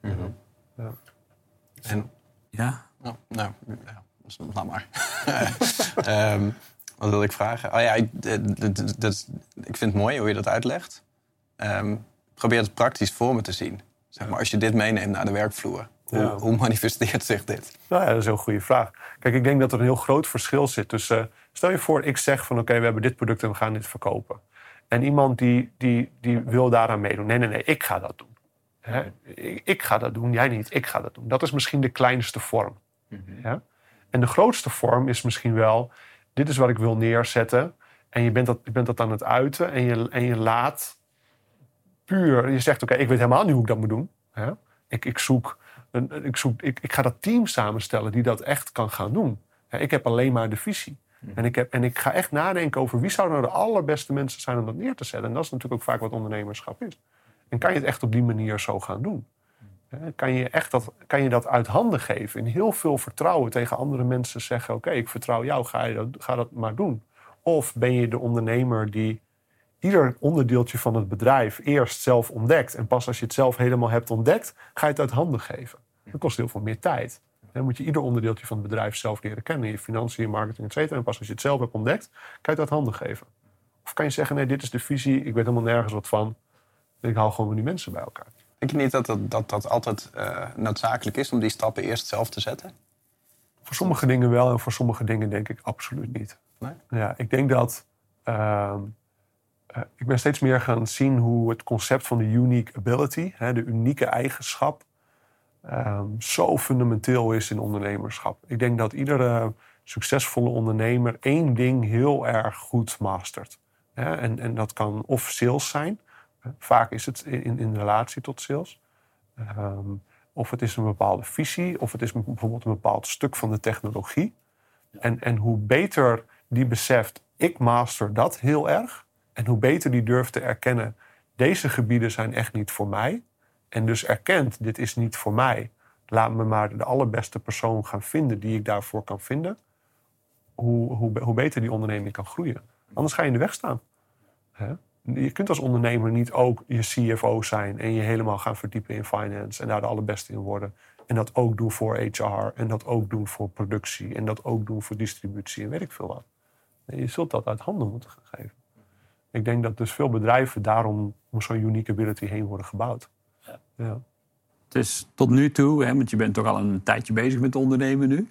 Mm-hmm. Ja. En, ja? Oh, nou, ja, laat maar. um, Wat wil ik vragen? Oh ja, ik, dat, ik vind het mooi hoe je dat uitlegt. Um, probeer het praktisch voor me te zien. Zeg maar, als je dit meeneemt naar de werkvloer, hoe, hoe manifesteert zich dit? Nou ja, dat is een heel goede vraag. Kijk, ik denk dat er een heel groot verschil zit tussen... Stel je voor, ik zeg van oké, we hebben dit product en we gaan dit verkopen. En iemand die, die, die wil daaraan meedoen. Nee, nee, nee, ik ga dat doen. ik, ik, ga dat doen, jij niet, ik ga dat doen. Dat is misschien de kleinste vorm. Mm En de grootste vorm is misschien wel dit is wat ik wil neerzetten. En je bent dat, je bent dat aan het uiten en je, en je laat puur. Je zegt: Oké, ik weet helemaal niet hoe ik dat moet doen. Hè? Ik, ik, zoek een, ik, zoek, ik, ik ga dat team samenstellen die dat echt kan gaan doen. Ik heb alleen maar de visie. En ik, heb, en ik ga echt nadenken over wie zouden nou de allerbeste mensen zijn om dat neer te zetten. En dat is natuurlijk ook vaak wat ondernemerschap is. En kan je het echt op die manier zo gaan doen? Kan je, echt dat, kan je dat uit handen geven? In heel veel vertrouwen tegen andere mensen zeggen: Oké, ik vertrouw jou, ga, je dat, ga dat maar doen. Of ben je de ondernemer die ieder onderdeeltje van het bedrijf eerst zelf ontdekt. En pas als je het zelf helemaal hebt ontdekt, ga je het uit handen geven. Dat kost heel veel meer tijd. Dan moet je ieder onderdeeltje van het bedrijf zelf leren kennen. Je financiën, marketing, et. En pas als je het zelf hebt ontdekt, kan je het uit handen geven. Of kan je zeggen, nee, dit is de visie. Ik weet helemaal nergens wat van. Ik hou gewoon die mensen bij elkaar. Denk je niet dat dat, dat, dat altijd uh, noodzakelijk is om die stappen eerst zelf te zetten? Voor sommige dingen wel en voor sommige dingen denk ik absoluut niet. Nee? Ja, ik denk dat. Uh, uh, ik ben steeds meer gaan zien hoe het concept van de unique ability, hè, de unieke eigenschap, um, zo fundamenteel is in ondernemerschap. Ik denk dat iedere succesvolle ondernemer één ding heel erg goed mastert. Hè, en, en dat kan of sales zijn, Vaak is het in, in relatie tot sales. Ehm, of het is een bepaalde visie, of het is bijvoorbeeld een bepaald stuk van de technologie. En, en hoe beter die beseft, ik master dat heel erg. En hoe beter die durft te erkennen, deze gebieden zijn echt niet voor mij. En dus erkent, dit is niet voor mij. Laat me maar de allerbeste persoon gaan vinden die ik daarvoor kan vinden. Hoe, hoe, hoe beter die onderneming kan groeien. Anders ga je in de weg staan. Je kunt als ondernemer niet ook je CFO zijn en je helemaal gaan verdiepen in finance en daar de allerbeste in worden. En dat ook doen voor HR en dat ook doen voor productie en dat ook doen voor distributie en weet ik veel wat. Je zult dat uit handen moeten gaan geven. Ik denk dat dus veel bedrijven daarom om zo'n unique ability heen worden gebouwd. Ja. ja. Het is tot nu toe, hè, want je bent toch al een tijdje bezig met ondernemen nu.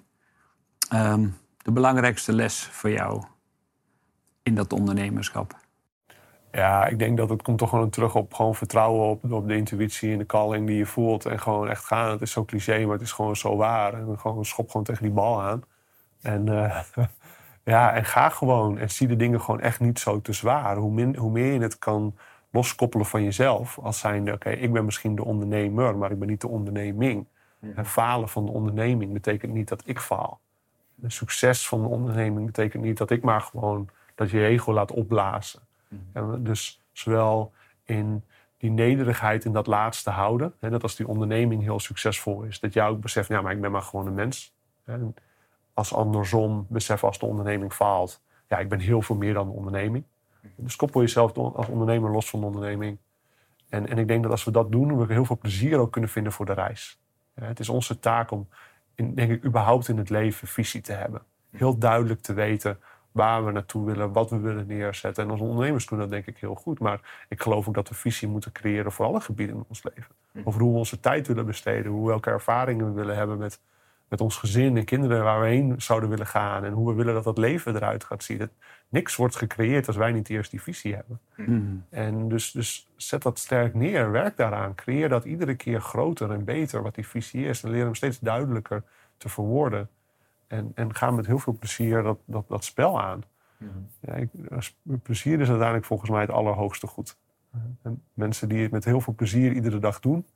Um, de belangrijkste les voor jou in dat ondernemerschap? Ja, ik denk dat het komt toch gewoon terug op gewoon vertrouwen op, op de intuïtie en de calling die je voelt. En gewoon echt gaan. Het is zo cliché, maar het is gewoon zo waar. En gewoon schop gewoon tegen die bal aan. En, uh, ja, en ga gewoon. En zie de dingen gewoon echt niet zo te zwaar. Hoe, min, hoe meer je het kan loskoppelen van jezelf. Als zijnde, oké, ik ben misschien de ondernemer, maar ik ben niet de onderneming. En falen van de onderneming betekent niet dat ik faal. Het succes van de onderneming betekent niet dat ik maar gewoon dat je ego laat opblazen. Dus zowel in die nederigheid in dat laatste houden. Hè, dat als die onderneming heel succesvol is, dat jij ook beseft, ja, maar ik ben maar gewoon een mens. Als andersom besef als de onderneming faalt, ja, ik ben heel veel meer dan een onderneming. Dus koppel jezelf als ondernemer los van de onderneming. En, en ik denk dat als we dat doen, we heel veel plezier ook kunnen vinden voor de reis. het is onze taak om, in, denk ik, überhaupt in het leven visie te hebben. Heel duidelijk te weten waar we naartoe willen, wat we willen neerzetten. En als ondernemers kunnen dat denk ik heel goed. Maar ik geloof ook dat we visie moeten creëren voor alle gebieden in ons leven. Over hoe we onze tijd willen besteden, hoe welke ervaringen we willen hebben met, met ons gezin en kinderen waar we heen zouden willen gaan. En hoe we willen dat dat leven eruit gaat zien. Dat, niks wordt gecreëerd als wij niet eerst die visie hebben. Mhm. En dus, dus zet dat sterk neer, werk daaraan. Creëer dat iedere keer groter en beter wat die visie is. En leer hem steeds duidelijker te verwoorden. En, en ga met heel veel plezier dat, dat, dat spel aan. Ja, ik, plezier is uiteindelijk volgens mij het allerhoogste goed. En mensen die het met heel veel plezier iedere dag doen,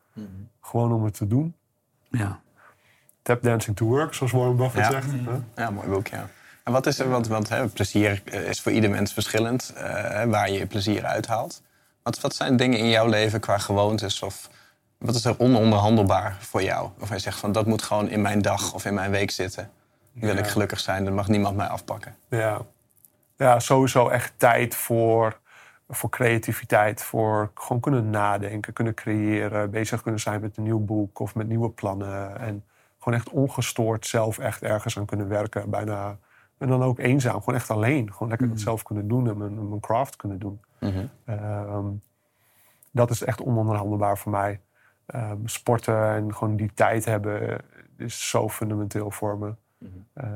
gewoon om het te doen. Ja. Tap dancing to work, zoals Warren Buffett Ja. zegt. Ja, mooi boek, ja. En wat is er, want, want hè, plezier eh, is voor ieder mens verschillend, eh, waar je je plezier uithaalt. Wat, wat zijn dingen in jouw leven qua gewoontes of wat is er ononderhandelbaar voor jou? Of hij zegt van dat moet gewoon in mijn dag of in mijn week zitten. Wil ik gelukkig zijn, dat mag niemand mij afpakken. Ja. ja, sowieso echt tijd voor, voor creativiteit. Voor gewoon kunnen nadenken, kunnen creëren. Bezig kunnen zijn met een nieuw boek of met nieuwe plannen. En gewoon echt ongestoord zelf echt ergens aan kunnen werken. Bijna, en dan ook eenzaam, gewoon echt alleen. Gewoon lekker dat zelf kunnen doen en mijn, mijn craft kunnen doen. Mhm. Ehm, dat is echt ononderhandelbaar voor mij. Ehm, sporten en gewoon die tijd hebben is zo fundamenteel voor me. Ehm,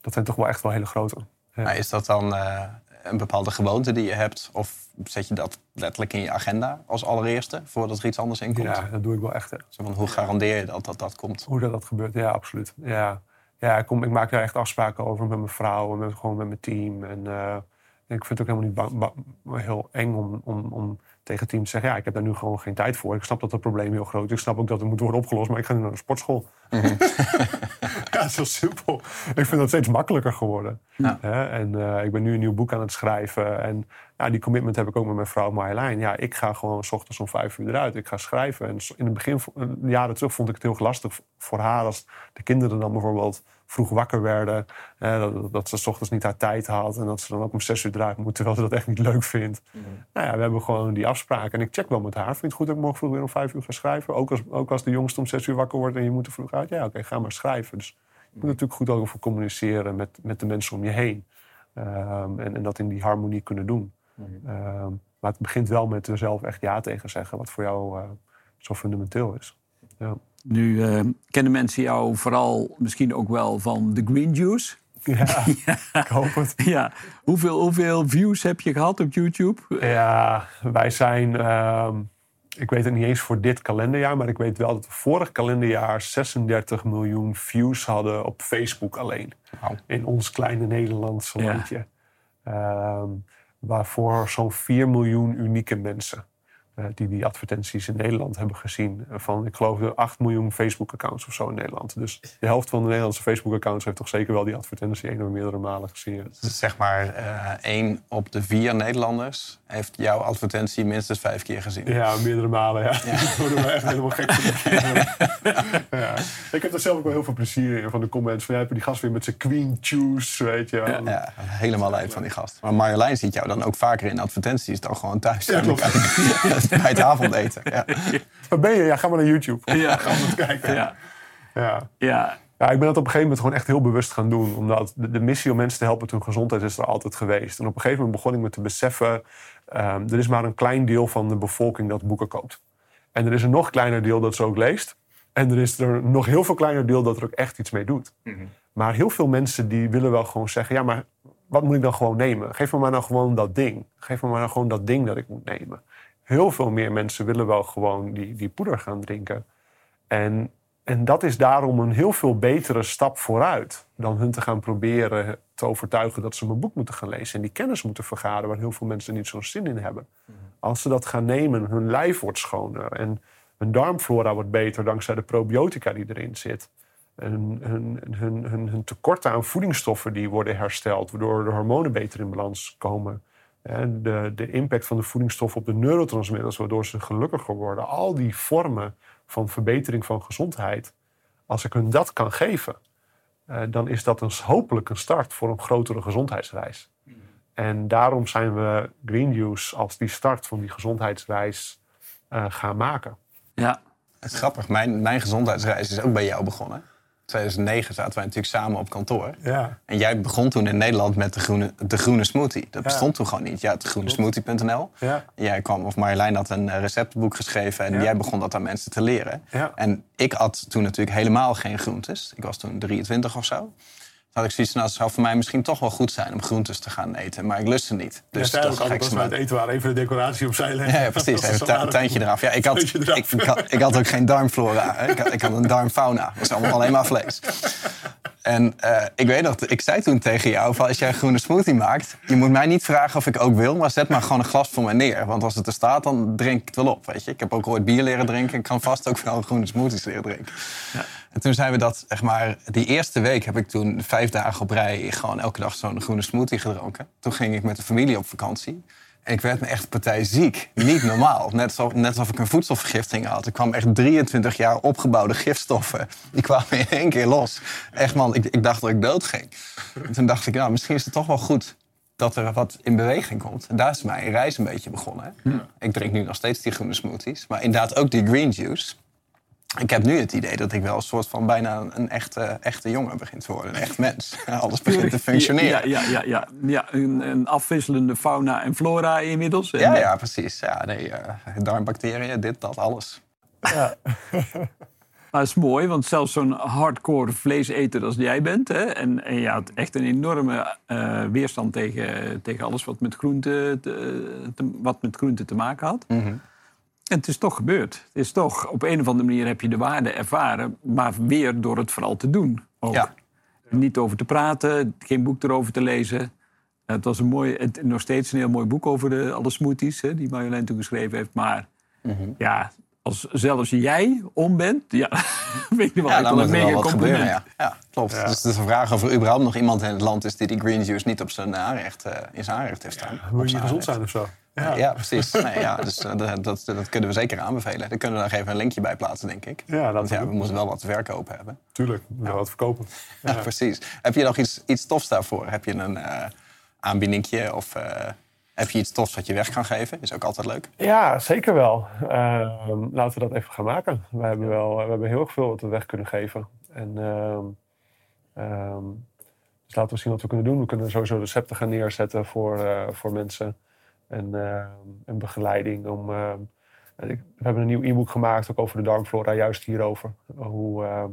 dat zijn toch wel echt wel hele grote. Ja. Maar is dat dan eh, een bepaalde gewoonte die je hebt? Of zet je dat letterlijk in je agenda als allereerste, voordat er iets anders in komt? Ja, dat doe ik wel echt. Zo van, hoe garandeer je dat dat, dat komt? Hoe dat, dat gebeurt, ja, absoluut. Ja, ja ik, kom, ik maak daar echt afspraken over met mijn vrouw en met, gewoon met mijn team. En eh, ik vind het ook helemaal niet heel eng om, om, om tegen het team te zeggen... ja, ik heb daar nu gewoon geen tijd voor. Ik snap dat het probleem heel groot is. Ik snap ook dat het moet worden opgelost, maar ik ga nu naar de sportschool. ja, het is heel simpel. Ik vind dat steeds makkelijker geworden. Ja. Hè, En eh, ik ben nu een nieuw boek aan het schrijven. En ja, die commitment heb ik ook met mijn vrouw Marjolein. Ja, ik ga gewoon s ochtends om vijf uur eruit. Ik ga schrijven. En in het begin, jaren terug, vond ik het heel lastig voor haar... als de kinderen dan bijvoorbeeld vroeg wakker werden. hè, dat, dat ze s ochtends niet haar tijd had. En dat ze dan ook om zes uur eruit moet, terwijl ze dat echt niet leuk vindt. Nou ja, we hebben gewoon die afspraken. En ik check wel met haar. Vind je het goed dat ik morgen vroeg weer om vijf uur ga schrijven? Ook als, ook als de jongste om zes uur wakker wordt en je moet er vroeg uit. Ja, oké, ga maar schrijven. Dus je moet natuurlijk goed over communiceren met, met de mensen om je heen. Ehm, en, en dat in die harmonie kunnen doen. Ehm, maar het begint wel met er zelf echt ja tegen zeggen, wat voor jou eh, zo fundamenteel is. Ja. Nu eh, kennen mensen jou vooral misschien ook wel van de Green Juice. Ja, ik hoop het. Ja. Hoeveel, hoeveel views heb je gehad op YouTube? Ja, wij zijn, ehm, ik weet het niet eens voor dit kalenderjaar, maar ik weet wel dat we vorig kalenderjaar 36 miljoen views hadden op Facebook alleen. In ons kleine Nederlandse Ja. landje. Ehm, waarvoor zo'n 4 miljoen unieke mensen die die advertenties in Nederland hebben gezien. Eh, Van, ik geloof, de 8 miljoen Facebook-accounts of zo in Nederland. Dus de helft van de Nederlandse Facebook-accounts heeft toch zeker wel die advertentie één of meerdere malen gezien. Dus zeg maar, eh één op de vier Nederlanders heeft jouw advertentie minstens vijf keer gezien. Ja, meerdere malen, ja. Ik word er wel echt helemaal gek van. ja. Ik heb er zelf ook wel heel veel plezier in van de comments. Van, ja, heb je die gast weer met zijn queen juice, weet je. wel. Ja, helemaal lijp van die gast. Maar Marjolein ziet jou dan ook vaker in advertenties dan gewoon thuis. Ja, klopt. Bij het avondeten. Ja. Waar ben je? Ja, ga maar naar YouTube. Ja. Ga maar eens kijken. Ja. Ja. Ja. Ik ben dat op een gegeven moment gewoon echt heel bewust gaan doen. Omdat de, de missie om mensen te helpen met hun gezondheid is er altijd geweest. En op een gegeven moment begon ik me te beseffen... ehm, er is maar een klein deel van de bevolking dat boeken koopt. En er is een nog kleiner deel dat ze ook leest. En er is er een nog heel veel kleiner deel dat er ook echt iets mee doet. Maar heel veel mensen die willen wel gewoon zeggen... ja, maar wat moet ik dan gewoon nemen? Geef me maar nou gewoon dat ding. Geef me maar nou gewoon dat ding dat ik moet nemen. Heel veel meer mensen willen wel gewoon die, die poeder gaan drinken. En, en dat is daarom een heel veel betere stap vooruit... dan hun te gaan proberen te overtuigen dat ze mijn boek moeten gaan lezen... en die kennis moeten vergaren waar heel veel mensen niet zo'n zin in hebben. Als ze dat gaan nemen, hun lijf wordt schoner... en hun darmflora wordt beter dankzij de probiotica die erin zit... Hun, hun, hun, hun, hun tekorten aan voedingsstoffen die worden hersteld... waardoor de hormonen beter in balans komen... En de, de impact van de voedingsstoffen op de neurotransmitters, waardoor ze gelukkiger worden. Al die vormen van verbetering van gezondheid. Als ik hun dat kan geven, eh, dan is dat een, hopelijk een start voor een grotere gezondheidsreis. En daarom zijn we Green Juice als die start van die gezondheidsreis eh, gaan maken. Ja. Het is grappig, mijn, mijn gezondheidsreis is ook bij jou begonnen. 2009 zaten wij natuurlijk samen op kantoor. Ja. En jij begon toen in Nederland met de groene, de groene smoothie. Dat bestond toen gewoon niet. Je had groenesmoothie.nl. Ja. Jij kwam, of Marjolein had een eh, receptboek geschreven en Ja. jij begon dat aan mensen te leren. En ik had toen natuurlijk helemaal geen groentes. Ik was toen 23 of zo. Had ik zoiets van, nou, het zou voor mij misschien toch wel goed zijn om groentes te gaan eten. Maar ik lust ze niet. Dus ja, toch ook ga ik ze het eten waren, even de decoratie opzij leggen. Ja, ja, precies. Dat Even is een tu- tuintje eraf. Ja, ik had, eraf. ik, ik, had, ik had ook geen darmflora. Ik had, ik had een darmfauna. Dat was allemaal alleen maar vlees. En eh, ik weet nog, ik zei toen tegen jou... Van, als jij een groene smoothie maakt... je moet mij niet vragen of ik ook wil... maar zet maar gewoon een glas voor me neer. Want als het er staat, dan drink ik het wel op. Weet je? Ik heb ook ooit bier leren drinken. Ik kan vast ook wel groene smoothies leren drinken. En toen zijn we dat, zeg maar... Die eerste week heb ik toen vijf dagen op rij... gewoon elke dag zo'n groene smoothie gedronken. Toen ging ik met de familie op vakantie... En ik werd me echt partijziek. Niet normaal. Net alsof, net alsof ik een voedselvergiftiging had. Ik kwam echt 23 jaar opgebouwde gifstoffen. Die kwamen in één keer los. Echt man, ik, ik dacht dat ik dood ging. En toen dacht ik, nou, misschien is het toch wel goed dat er wat in beweging komt. En daar is mijn reis een beetje begonnen. Ik drink nu nog steeds die groene smoothies. Maar inderdaad ook die green juice. Ik heb nu het idee dat ik wel een soort van bijna een echte, echte jongen begin te worden. Een echt mens. Alles begint te functioneren. Ja, ja, ja, ja. ja een, een afwisselende fauna en flora inmiddels. En, Ja, ja, precies. Ja, nee, eh, darmbacteriën, dit, dat, alles. Maar het is mooi, want zelfs zo'n hardcore vleeseter als jij bent... Hè, en, en je had echt een enorme eh, weerstand tegen, tegen alles wat met, groente te, te- wat met groente te maken had. En het is toch gebeurd. Het is toch, op een of andere manier heb je de waarde ervaren... maar weer door het vooral te doen. Ook. Ja. Niet over te praten, geen boek erover te lezen. Het was een mooi, het, nog steeds een heel mooi boek over de, alle smoothies... Hè, die Marjolein toen geschreven heeft. Maar ja, als zelfs jij om bent... Ja, weet je wel, Ja, dan moet er wel wat gebeuren. compliment. Ja, ja klopt. Ja. Dus het is een vraag of er überhaupt nog iemand in het land is... die die green juice niet op zijn aanrecht, eh, in zijn aanrecht heeft staan. Moet je gezond zijn of zo? Ja, ja precies. Nee, ja, dus eh, dat, dat, dat kunnen we zeker aanbevelen. Daar kunnen we nog even een linkje bij plaatsen, denk ik. Ja, dat Want ja, we moeten wel wat verkopen hebben. Tuurlijk, we moeten wat verkopen. Ja. precies. Heb je nog iets, iets tofs daarvoor? Heb je een eh aanbiedingje of eh, heb je iets tofs wat je weg kan geven? Is ook altijd leuk. Ja, zeker wel. Ehm, laten we dat even gaan maken. We hebben, wel, we hebben heel erg veel wat we weg kunnen geven. En, ehm, ehm, dus laten we zien wat we kunnen doen. We kunnen sowieso recepten gaan neerzetten voor, voor mensen. En, en begeleiding. Om, ik- we hebben een nieuw e-book gemaakt ook over de darmflora, juist hierover. Hoe, ehm,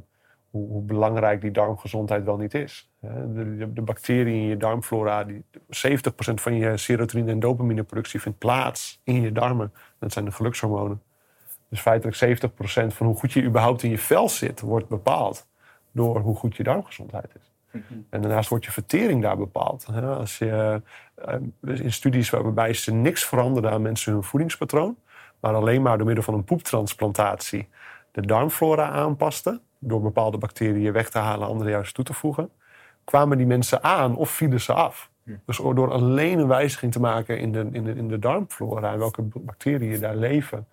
hoe, hoe belangrijk die darmgezondheid wel niet is. De, de bacteriën in je darmflora, die, 70% van je serotonine- en dopamineproductie vindt plaats in je darmen. Dat zijn de gelukshormonen. Dus feitelijk 70% van hoe goed je überhaupt in je vel zit, wordt bepaald door hoe goed je darmgezondheid is. En daarnaast wordt je vertering daar bepaald. Als je, eh, in studies waarbij ze niks veranderden aan mensen hun voedingspatroon, maar alleen maar door middel van een poeptransplantatie de darmflora aanpasten, door bepaalde bacteriën weg te halen, andere juist toe te voegen, kwamen die mensen aan of vielen ze af. Dus door alleen een wijziging te maken in de, in de, in de darmflora en welke bacteriën daar leven,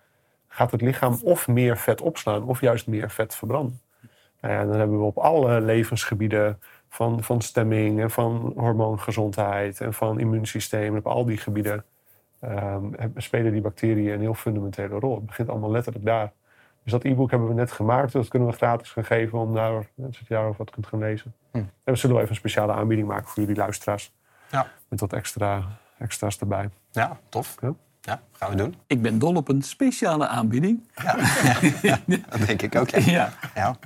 gaat het lichaam of meer vet opslaan of juist meer vet verbranden. Nou ja, dan hebben we op alle levensgebieden van, van stemming en van hormoongezondheid en van immuunsysteem, op al die gebieden ehm, spelen die bacteriën een heel fundamentele rol. Het begint allemaal letterlijk daar. Dus dat e-book hebben we net gemaakt. Dat kunnen we gratis gaan geven om daar, dat je daarover wat kunt gaan lezen. Hm. En we zullen wel even een speciale aanbieding maken voor jullie luisteraars. Ja. Met wat extra, extra's erbij. Ja, tof. Ja. Ja, gaan we doen. Ik ben dol op een speciale aanbieding. Dat denk ik ook. Ja. Ja. Ja.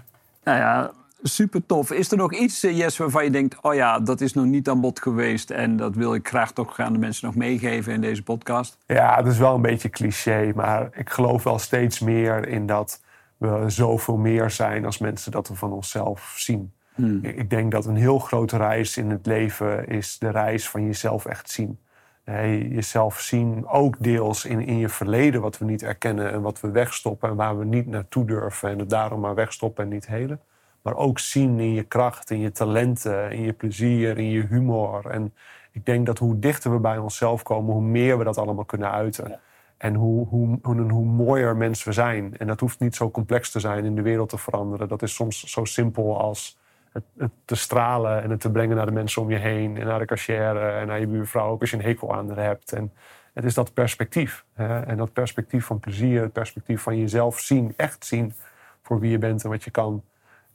Nou ja, super tof. Is er nog iets, eh, Jess, waarvan je denkt... oh ja, dat is nog niet aan bod geweest... en dat wil ik graag toch aan de mensen nog meegeven in deze podcast? Ja, het is wel een beetje cliché, maar ik geloof wel steeds meer in dat we zoveel meer zijn als mensen dat we van onszelf zien. Ik ik denk dat een heel grote reis in het leven is de reis van jezelf echt zien. Nee, jezelf zien, ook deels in, in je verleden, wat we niet erkennen en wat we wegstoppen en waar we niet naartoe durven en het daarom maar wegstoppen en niet helen. Maar ook zien in je kracht, in je talenten, in je plezier, in je humor. En ik denk dat hoe dichter we bij onszelf komen, hoe meer we dat allemaal kunnen uiten. En hoe, hoe, hoe, hoe mooier mensen we zijn. En dat hoeft niet zo complex te zijn in de wereld te veranderen. Dat is soms zo simpel als het, het te stralen en het te brengen naar de mensen om je heen. En naar de cashier en naar je buurvrouw, ook als je een hekel aan haar hebt. En het is dat perspectief. Hè? En dat perspectief van plezier, het perspectief van jezelf zien, echt zien voor wie je bent en wat je kan.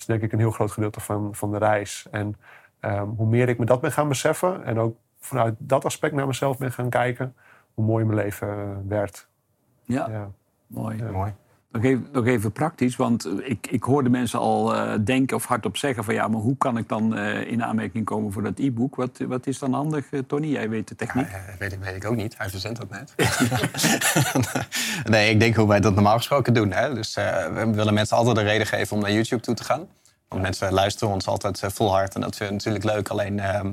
Is denk ik een heel groot gedeelte van, van de reis. En ehm, hoe meer ik me dat ben gaan beseffen en ook vanuit dat aspect naar mezelf ben gaan kijken, hoe mooier mijn leven eh, werd. Ja, Ja. mooi. Mooi. Nog even, nog even praktisch, want ik, ik hoorde mensen al eh, denken of hardop zeggen van ja, maar hoe kan ik dan eh, in aanmerking komen voor dat e-book? Wat, wat is dan handig, eh, Tony? Jij weet de techniek. Eh, weet, ik, weet ik ook niet. Hij verzendt dat net. nee, ik denk hoe wij dat normaal gesproken doen. Hè? Dus eh, we willen mensen altijd een reden geven om naar YouTube toe te gaan. Want mensen luisteren ons altijd eh, vol hard en dat vinden we natuurlijk leuk. Alleen ehm,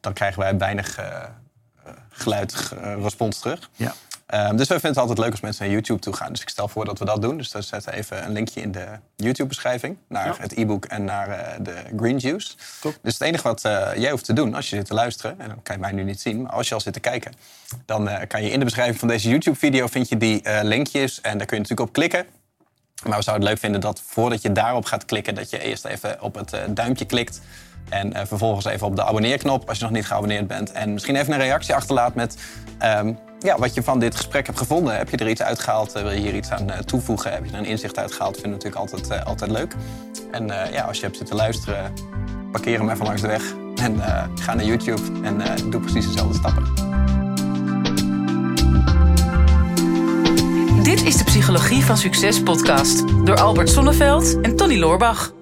dan krijgen wij weinig eh, eh, geluid, eh, respons terug. Ja. Ehm, dus we vinden het altijd leuk als mensen naar YouTube toe gaan. Dus ik stel voor dat we dat doen. Dus dan zetten we even een linkje in de YouTube-beschrijving naar Ja. het e-book en naar eh, de Green Juice. Top. Dus het enige wat eh, jij hoeft te doen als je zit te luisteren, en dan kan je mij nu niet zien, maar als je al zit te kijken, dan eh, kan je in de beschrijving van deze YouTube-video vind je die linkjes en daar kun je natuurlijk op klikken. Maar we zouden het leuk vinden dat voordat je daarop gaat klikken, dat je eerst even op het duimpje klikt. En vervolgens even op de abonneerknop als je nog niet geabonneerd bent. En misschien even een reactie achterlaat met ehm, ja, wat je van dit gesprek hebt gevonden. Heb je er iets uitgehaald? Eh, wil je hier iets aan eh, toevoegen? Heb je er een inzicht uitgehaald? Vinden we natuurlijk altijd, eh, altijd leuk. En ja, als je hebt zitten luisteren, parkeer hem even langs de weg. En ga naar YouTube en doe precies dezelfde stappen. Dit is de Psychologie van Succes podcast door Albert Sonneveld en Tony Loorbach.